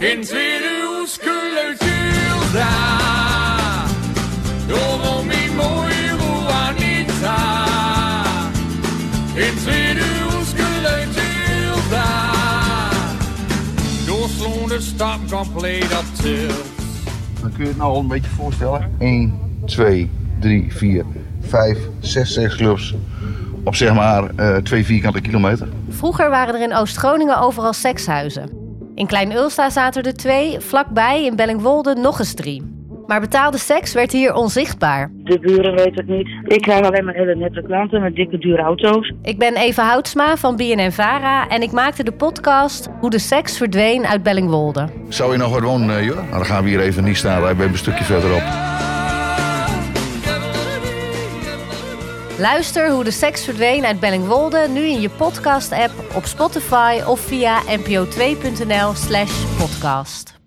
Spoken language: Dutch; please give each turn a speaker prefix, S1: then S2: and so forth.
S1: En tweede skulle Juda. Då var min mor Anita. En tweede skulle Juda. Då slog det stop compleet op til.
S2: Dan kun je het nou al een beetje voorstellen. 1, 2, 3, 4, 5, 6 seksclubs. Op zeg maar eh 2 vierkante kilometer.
S3: Vroeger waren er in Oost-Groningen overal sekshuizen. In Klein-Ulsta zaten er twee, vlakbij in Bellingwolde nog eens drie. Maar betaalde seks werd hier onzichtbaar.
S4: De buren weten het niet. Ik krijg alleen maar hele nette klanten met dikke dure auto's.
S3: Ik ben Eva Houtsma van BNN-Vara en ik maakte de podcast Hoe de seks verdween uit Bellingwolde.
S2: Zou je nog wat wonen, eh, joh? Nou, dan gaan we hier even niet staan. Wij hebben een stukje verderop.
S3: Luister Hoe de seks verdween uit Bellingwolde nu in je podcast-app op Spotify of via npo2.nl slash podcast.